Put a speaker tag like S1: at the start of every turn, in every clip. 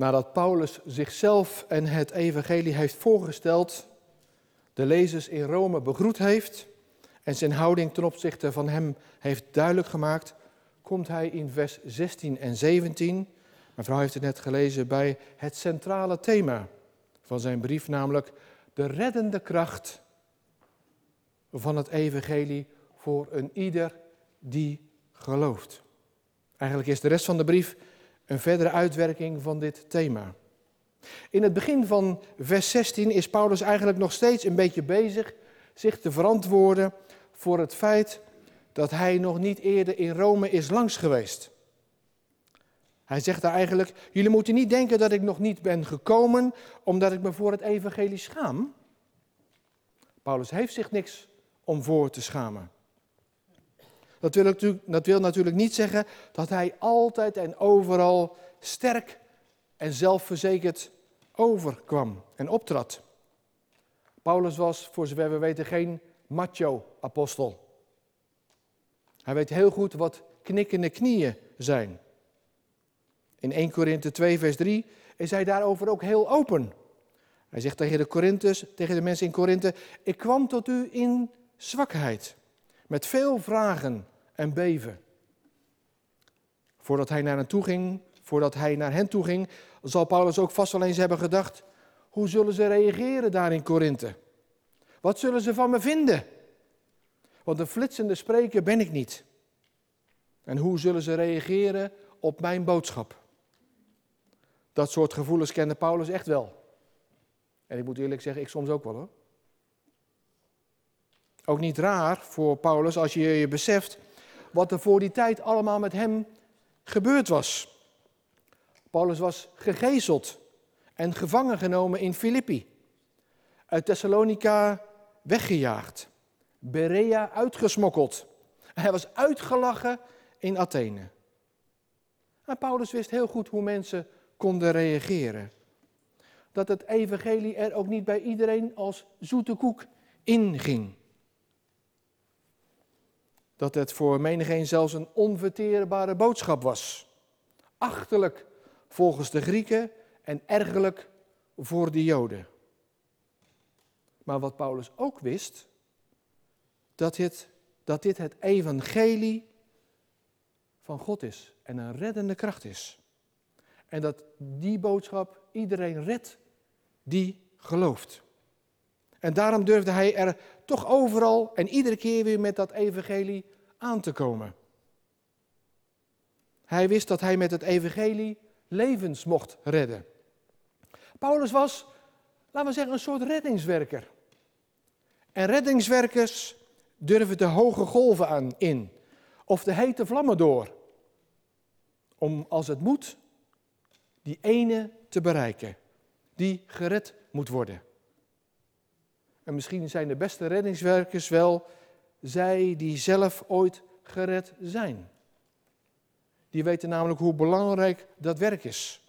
S1: Nadat Paulus zichzelf en het evangelie heeft voorgesteld, de lezers in Rome begroet heeft en zijn houding ten opzichte van hem heeft duidelijk gemaakt, komt hij in vers 16 en 17, mevrouw heeft het net gelezen, bij het centrale thema van zijn brief, namelijk de reddende kracht van het evangelie voor een ieder die gelooft. Eigenlijk is de rest van de brief een verdere uitwerking van dit thema. In het begin van vers 16 is Paulus eigenlijk nog steeds een beetje bezig zich te verantwoorden voor het feit dat hij nog niet eerder in Rome is langs geweest. Hij zegt daar eigenlijk: Jullie moeten niet denken dat ik nog niet ben gekomen omdat ik me voor het evangelie schaam. Paulus heeft zich niks om voor te schamen. Dat wil, dat wil natuurlijk niet zeggen dat hij altijd en overal sterk en zelfverzekerd overkwam en optrad. Paulus was, voor zover we weten, geen macho-apostel. Hij weet heel goed wat knikkende knieën zijn. In 1 Korinthe 2, vers 3 is hij daarover ook heel open. Hij zegt tegen de, tegen de mensen in Korinthe: Ik kwam tot u in zwakheid, met veel vragen en beven. Voordat hij naar hen toe ging, voordat hij naar hen toe ging, zal Paulus ook vast wel eens hebben gedacht: hoe zullen ze reageren daar in Korinthe? Wat zullen ze van me vinden? Want een flitsende spreker ben ik niet. En hoe zullen ze reageren op mijn boodschap? Dat soort gevoelens kende Paulus echt wel. En ik moet eerlijk zeggen, ik soms ook wel hoor. Ook niet raar voor Paulus als je je beseft wat er voor die tijd allemaal met hem gebeurd was. Paulus was gegezeld en gevangen genomen in Filippi. Uit Thessalonica weggejaagd. Berea uitgesmokkeld. Hij was uitgelachen in Athene. En Paulus wist heel goed hoe mensen konden reageren. Dat het evangelie er ook niet bij iedereen als zoete koek inging. Dat het voor menigeen zelfs een onverteerbare boodschap was. Achterlijk volgens de Grieken en ergerlijk voor de Joden. Maar wat Paulus ook wist, dat dit, dat dit het evangelie van God is en een reddende kracht is. En dat die boodschap iedereen redt die gelooft. En daarom durfde hij er toch overal en iedere keer weer met dat evangelie aan te komen. Hij wist dat hij met het evangelie levens mocht redden. Paulus was, laten we zeggen, een soort reddingswerker. En reddingswerkers durven de hoge golven aan in, of de hete vlammen door, om als het moet die ene te bereiken, die gered moet worden. En misschien zijn de beste reddingswerkers wel zij die zelf ooit gered zijn. Die weten namelijk hoe belangrijk dat werk is.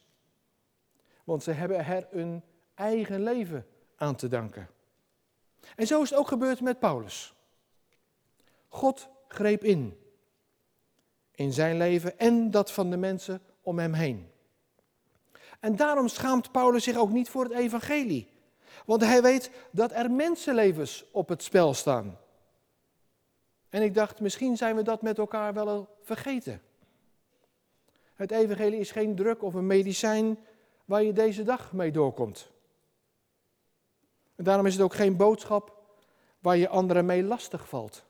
S1: Want ze hebben er hun eigen leven aan te danken. En zo is het ook gebeurd met Paulus. God greep in. In zijn leven en dat van de mensen om hem heen. En daarom schaamt Paulus zich ook niet voor het evangelie. Want hij weet dat er mensenlevens op het spel staan. En ik dacht, misschien zijn we dat met elkaar wel vergeten. Het evangelie is geen druk of een medicijn waar je deze dag mee doorkomt. En daarom is het ook geen boodschap waar je anderen mee lastig valt.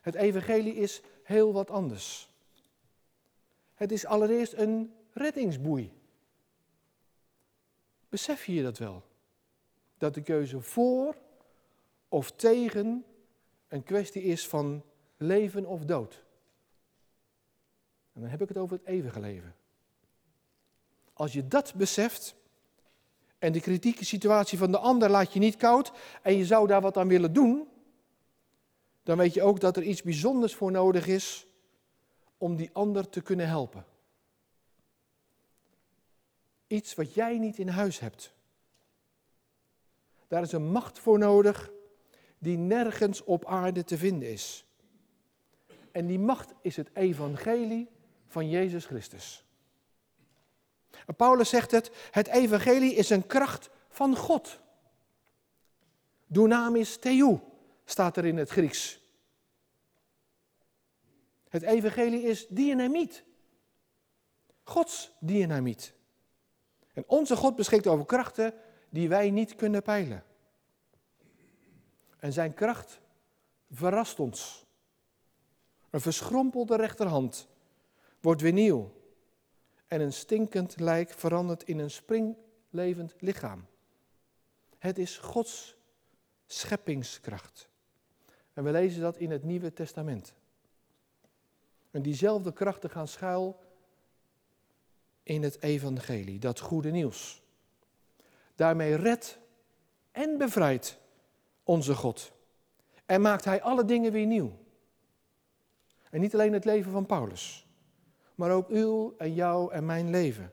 S1: Het evangelie is heel wat anders. Het is allereerst een reddingsboei. Besef je dat wel? Dat de keuze voor of tegen een kwestie is van leven of dood. En dan heb ik het over het eeuwige leven. Als je dat beseft en de kritieke situatie van de ander laat je niet koud en je zou daar wat aan willen doen, dan weet je ook dat er iets bijzonders voor nodig is om die ander te kunnen helpen. Iets wat jij niet in huis hebt. Daar is een macht voor nodig die nergens op aarde te vinden is. En die macht is het evangelie van Jezus Christus. Paulus zegt het, het evangelie is een kracht van God. Dunamis theou staat er in het Grieks. Het evangelie is dynamiet. Gods dynamiet. En onze God beschikt over krachten die wij niet kunnen peilen. En zijn kracht verrast ons. Een verschrompelde rechterhand wordt weer nieuw. En een stinkend lijk verandert in een springlevend lichaam. Het is Gods scheppingskracht. En we lezen dat in het Nieuwe Testament. En diezelfde krachten gaan schuil in het evangelie, dat goede nieuws. Daarmee redt en bevrijdt onze God. En maakt hij alle dingen weer nieuw. En niet alleen het leven van Paulus, maar ook uw en jouw en mijn leven.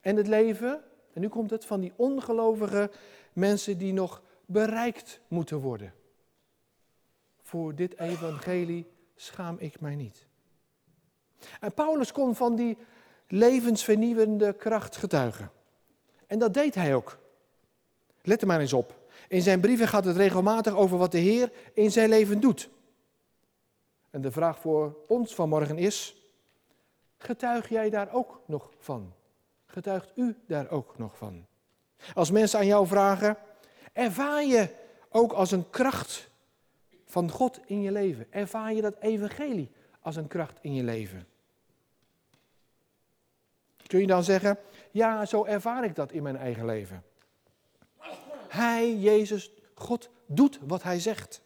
S1: En het leven, en nu komt het, van die ongelovige mensen die nog bereikt moeten worden. Voor dit evangelie schaam ik mij niet. En Paulus kon van die levensvernieuwende kracht getuigen. En dat deed hij ook. Let er maar eens op. In zijn brieven gaat het regelmatig over wat de Heer in zijn leven doet. En de vraag voor ons vanmorgen is: getuig jij daar ook nog van? Getuigt u daar ook nog van? Als mensen aan jou vragen: ervaar je ook als een kracht van God in je leven? Ervaar je dat evangelie als een kracht in je leven? Kun je dan zeggen, ja, zo ervaar ik dat in mijn eigen leven. Hij, Jezus, God, doet wat hij zegt.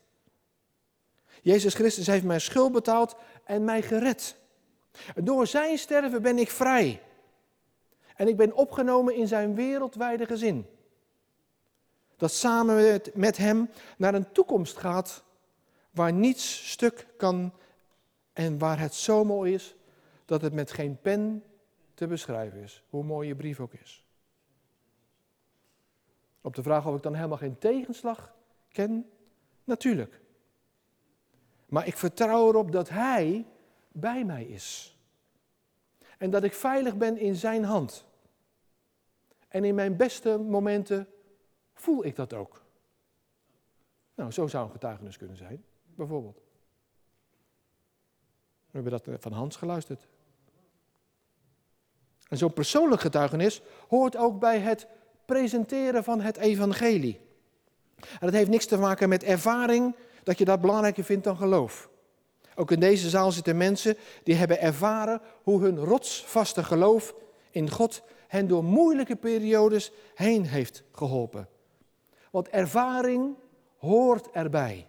S1: Jezus Christus heeft mijn schuld betaald en mij gered. Door zijn sterven ben ik vrij. En ik ben opgenomen in zijn wereldwijde gezin. Dat samen met, hem naar een toekomst gaat waar niets stuk kan en waar het zo mooi is dat het met geen pen te beschrijven is. Hoe mooi je brief ook is. Op de vraag of ik dan helemaal geen tegenslag ken, natuurlijk. Maar ik vertrouw erop dat Hij bij mij is. En dat ik veilig ben in Zijn hand. En in mijn beste momenten voel ik dat ook. Nou, zo zou een getuigenis kunnen zijn, bijvoorbeeld. We hebben dat van Hans geluisterd. En zo'n persoonlijk getuigenis hoort ook bij het presenteren van het evangelie. En dat heeft niks te maken met ervaring, dat je dat belangrijker vindt dan geloof. Ook in deze zaal zitten mensen die hebben ervaren hoe hun rotsvaste geloof in God hen door moeilijke periodes heen heeft geholpen. Want ervaring hoort erbij.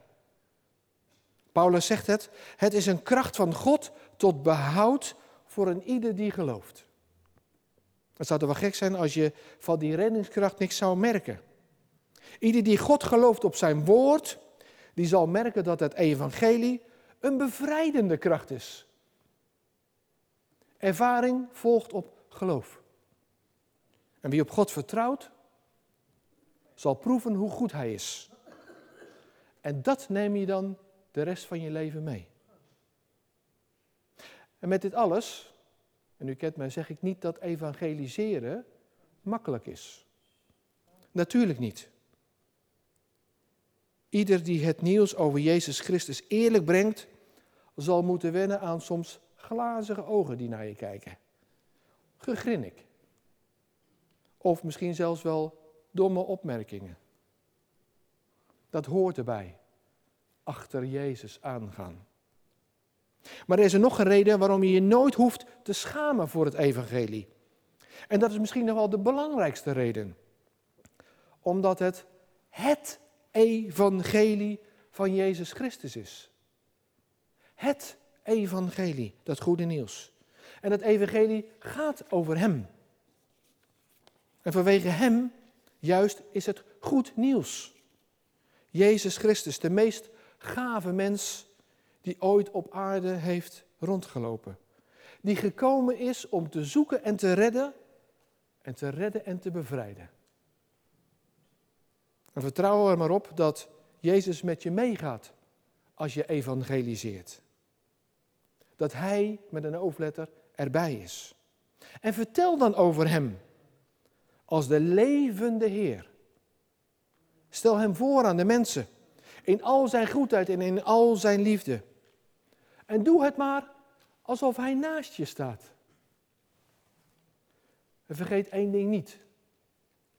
S1: Paulus zegt het, het is een kracht van God tot behoud voor een ieder die gelooft. Het zou toch wel gek zijn als je van die reddingskracht niks zou merken. Ieder die God gelooft op zijn woord, die zal merken dat het evangelie een bevrijdende kracht is. Ervaring volgt op geloof. En wie op God vertrouwt, zal proeven hoe goed Hij is. En dat neem je dan de rest van je leven mee. En met dit alles en u kent mij, zeg ik niet dat evangeliseren makkelijk is. Natuurlijk niet. Ieder die het nieuws over Jezus Christus eerlijk brengt, zal moeten wennen aan soms glazige ogen die naar je kijken. Gegrinnik. Of misschien zelfs wel domme opmerkingen. Dat hoort erbij. Achter Jezus aangaan. Maar er is er nog een reden waarom je je nooit hoeft te schamen voor het evangelie. En dat is misschien nog wel de belangrijkste reden. Omdat het het evangelie van Jezus Christus is. Het evangelie, dat goede nieuws. En dat evangelie gaat over Hem. En vanwege Hem, juist, is het goed nieuws. Jezus Christus, de meest gave mens die ooit op aarde heeft rondgelopen. Die gekomen is om te zoeken en te redden en te redden en te bevrijden. En vertrouw er maar op dat Jezus met je meegaat als je evangeliseert. Dat Hij met een hoofdletter erbij is. En vertel dan over Hem als de levende Heer. Stel Hem voor aan de mensen in al zijn goedheid en in al zijn liefde. En doe het maar alsof Hij naast je staat. En vergeet één ding niet.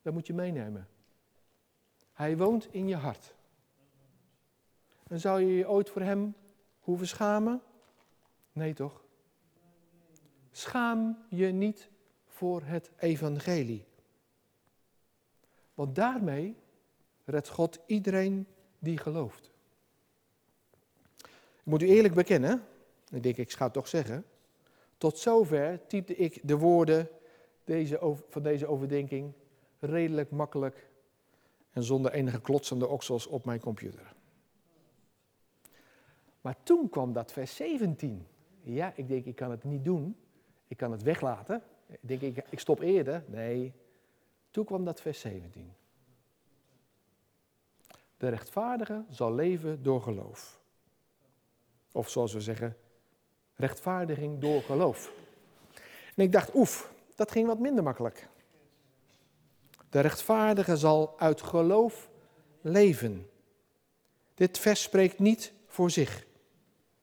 S1: Dat moet je meenemen. Hij woont in je hart. En zou je je ooit voor Hem hoeven schamen? Nee toch? Schaam je niet voor het evangelie. Want daarmee redt God iedereen die gelooft. Ik moet u eerlijk bekennen, ik denk ik ga het toch zeggen, tot zover typte ik de woorden deze, van deze overdenking redelijk makkelijk en zonder enige klotsende oksels op mijn computer. Maar toen kwam dat vers 17. Ja, ik denk, ik kan het niet doen. Ik kan het weglaten. Ik denk, ik, ik stop eerder. Nee, toen kwam dat vers 17. De rechtvaardige zal leven door geloof. Of zoals we zeggen, rechtvaardiging door geloof. En ik dacht, oef, dat ging wat minder makkelijk. De rechtvaardige zal uit geloof leven. Dit vers spreekt niet voor zich.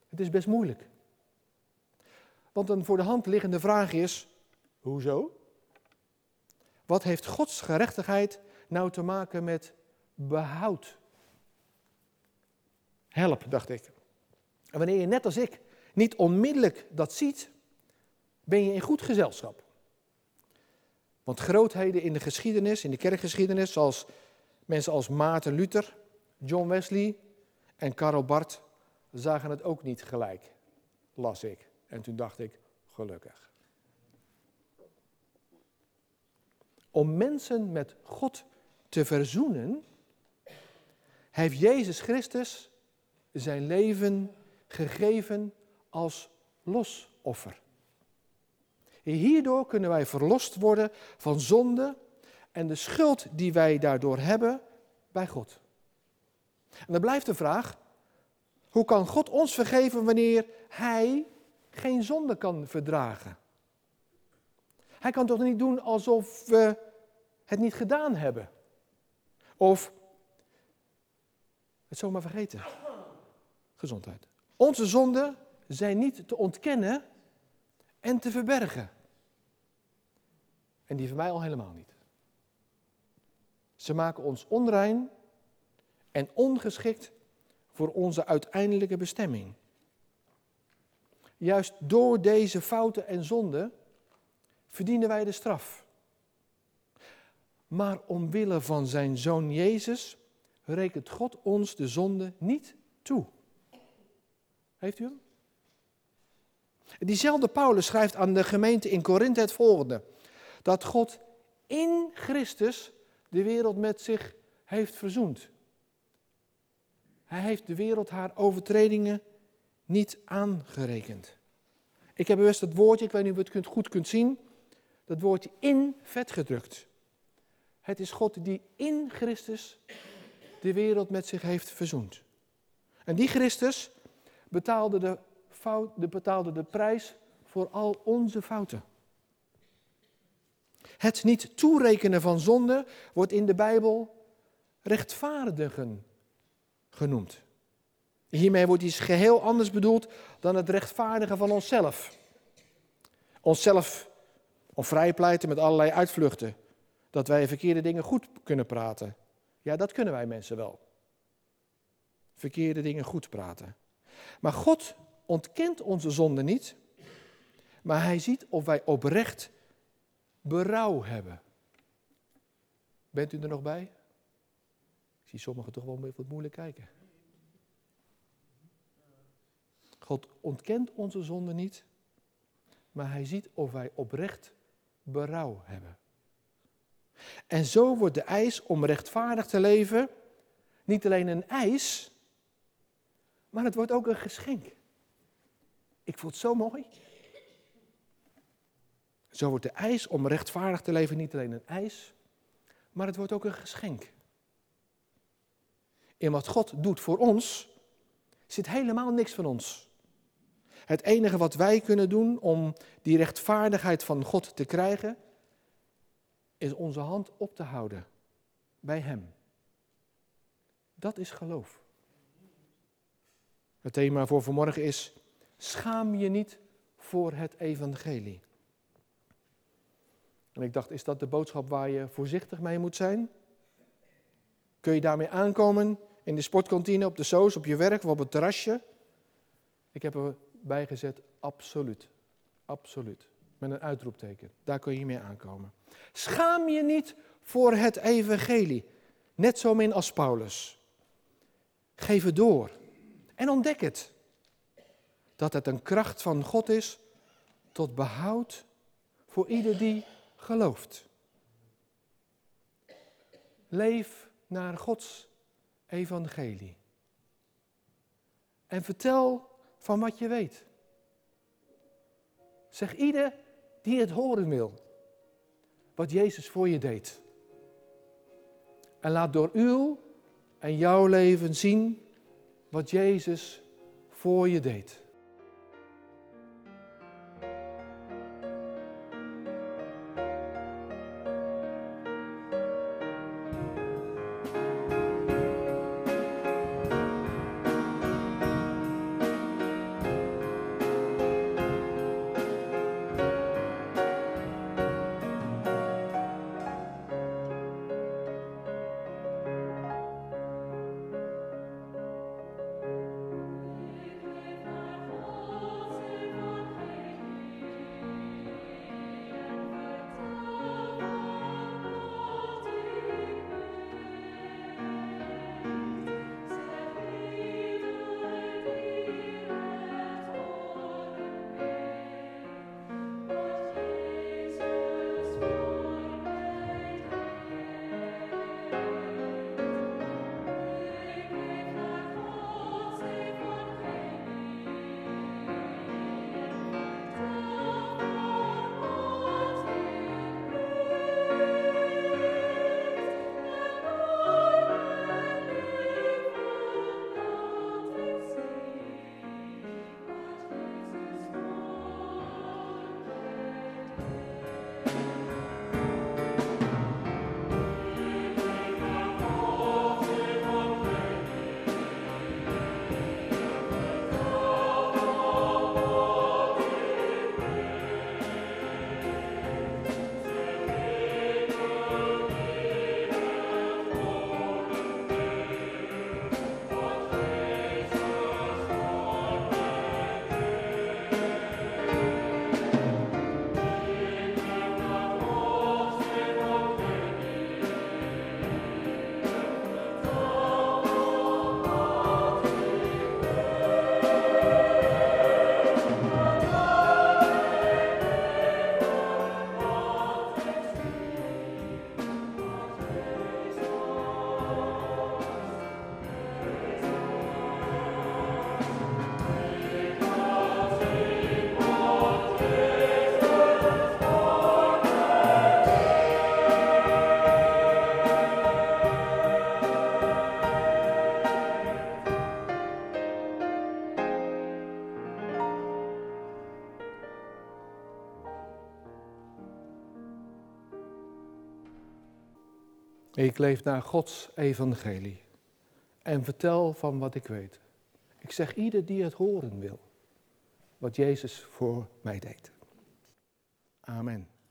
S1: Het is best moeilijk. Want een voor de hand liggende vraag is: hoezo? Wat heeft Gods gerechtigheid nou te maken met behoud? Help, dacht ik. En wanneer je net als ik niet onmiddellijk dat ziet, ben je in goed gezelschap. Want grootheden in de geschiedenis, in de kerkgeschiedenis, zoals mensen als Maarten Luther, John Wesley en Karl Barth, zagen het ook niet gelijk, las ik. En toen dacht ik, gelukkig. Om mensen met God te verzoenen, heeft Jezus Christus zijn leven gegeven als losoffer. Hierdoor kunnen wij verlost worden van zonde en de schuld die wij daardoor hebben bij God. En dan blijft de vraag, hoe kan God ons vergeven wanneer Hij geen zonde kan verdragen? Hij kan toch niet doen alsof we het niet gedaan hebben? Of het zomaar vergeten. Gezondheid. Onze zonden zijn niet te ontkennen en te verbergen. En die van mij al helemaal niet. Ze maken ons onrein en ongeschikt voor onze uiteindelijke bestemming. Juist door deze fouten en zonden verdienen wij de straf. Maar omwille van zijn zoon Jezus rekent God ons de zonde niet toe. Heeft u hem? Diezelfde Paulus schrijft aan de gemeente in Korinthe het volgende: dat God in Christus de wereld met zich heeft verzoend. Hij heeft de wereld haar overtredingen niet aangerekend. Ik heb bewust het woordje, ik weet niet of je het goed kunt zien, dat woordje in vet gedrukt. Het is God die in Christus de wereld met zich heeft verzoend. En die Christus betaalde de, fout, de, betaalde de prijs voor al onze fouten. Het niet toerekenen van zonde wordt in de Bijbel rechtvaardigen genoemd. Hiermee wordt iets geheel anders bedoeld dan het rechtvaardigen van onszelf. Onszelf of vrijpleiten met allerlei uitvluchten. Dat wij verkeerde dingen goed kunnen praten. Ja, dat kunnen wij mensen wel. Verkeerde dingen goed praten. Maar God ontkent onze zonde niet, maar hij ziet of wij oprecht berouw hebben. Bent u er nog bij? Ik zie sommigen toch wel wat moeilijk kijken. God ontkent onze zonde niet, maar hij ziet of wij oprecht berouw hebben. En zo wordt de eis om rechtvaardig te leven niet alleen een eis, maar het wordt ook een geschenk. Ik voel het zo mooi. Zo wordt de eis om rechtvaardig te leven niet alleen een eis, maar het wordt ook een geschenk. In wat God doet voor ons zit helemaal niks van ons. Het enige wat wij kunnen doen om die rechtvaardigheid van God te krijgen, is onze hand op te houden bij Hem. Dat is geloof. Het thema voor vanmorgen is: schaam je niet voor het evangelie. En ik dacht, is dat de boodschap waar je voorzichtig mee moet zijn? Kun je daarmee aankomen in de sportkantine, op de soos, op je werk of op het terrasje? Ik heb erbij gezet, absoluut. Absoluut. Met een uitroepteken. Daar kun je mee aankomen. Schaam je niet voor het evangelie. Net zo min als Paulus. Geef het door. En ontdek het. Dat het een kracht van God is tot behoud voor ieder die gelooft. Leef naar Gods evangelie. En vertel van wat je weet. Zeg ieder die het horen wil, wat Jezus voor je deed. En laat door uw en jouw leven zien wat Jezus voor je deed. Ik leef naar Gods evangelie en vertel van wat ik weet. Ik zeg ieder die het horen wil, wat Jezus voor mij deed. Amen.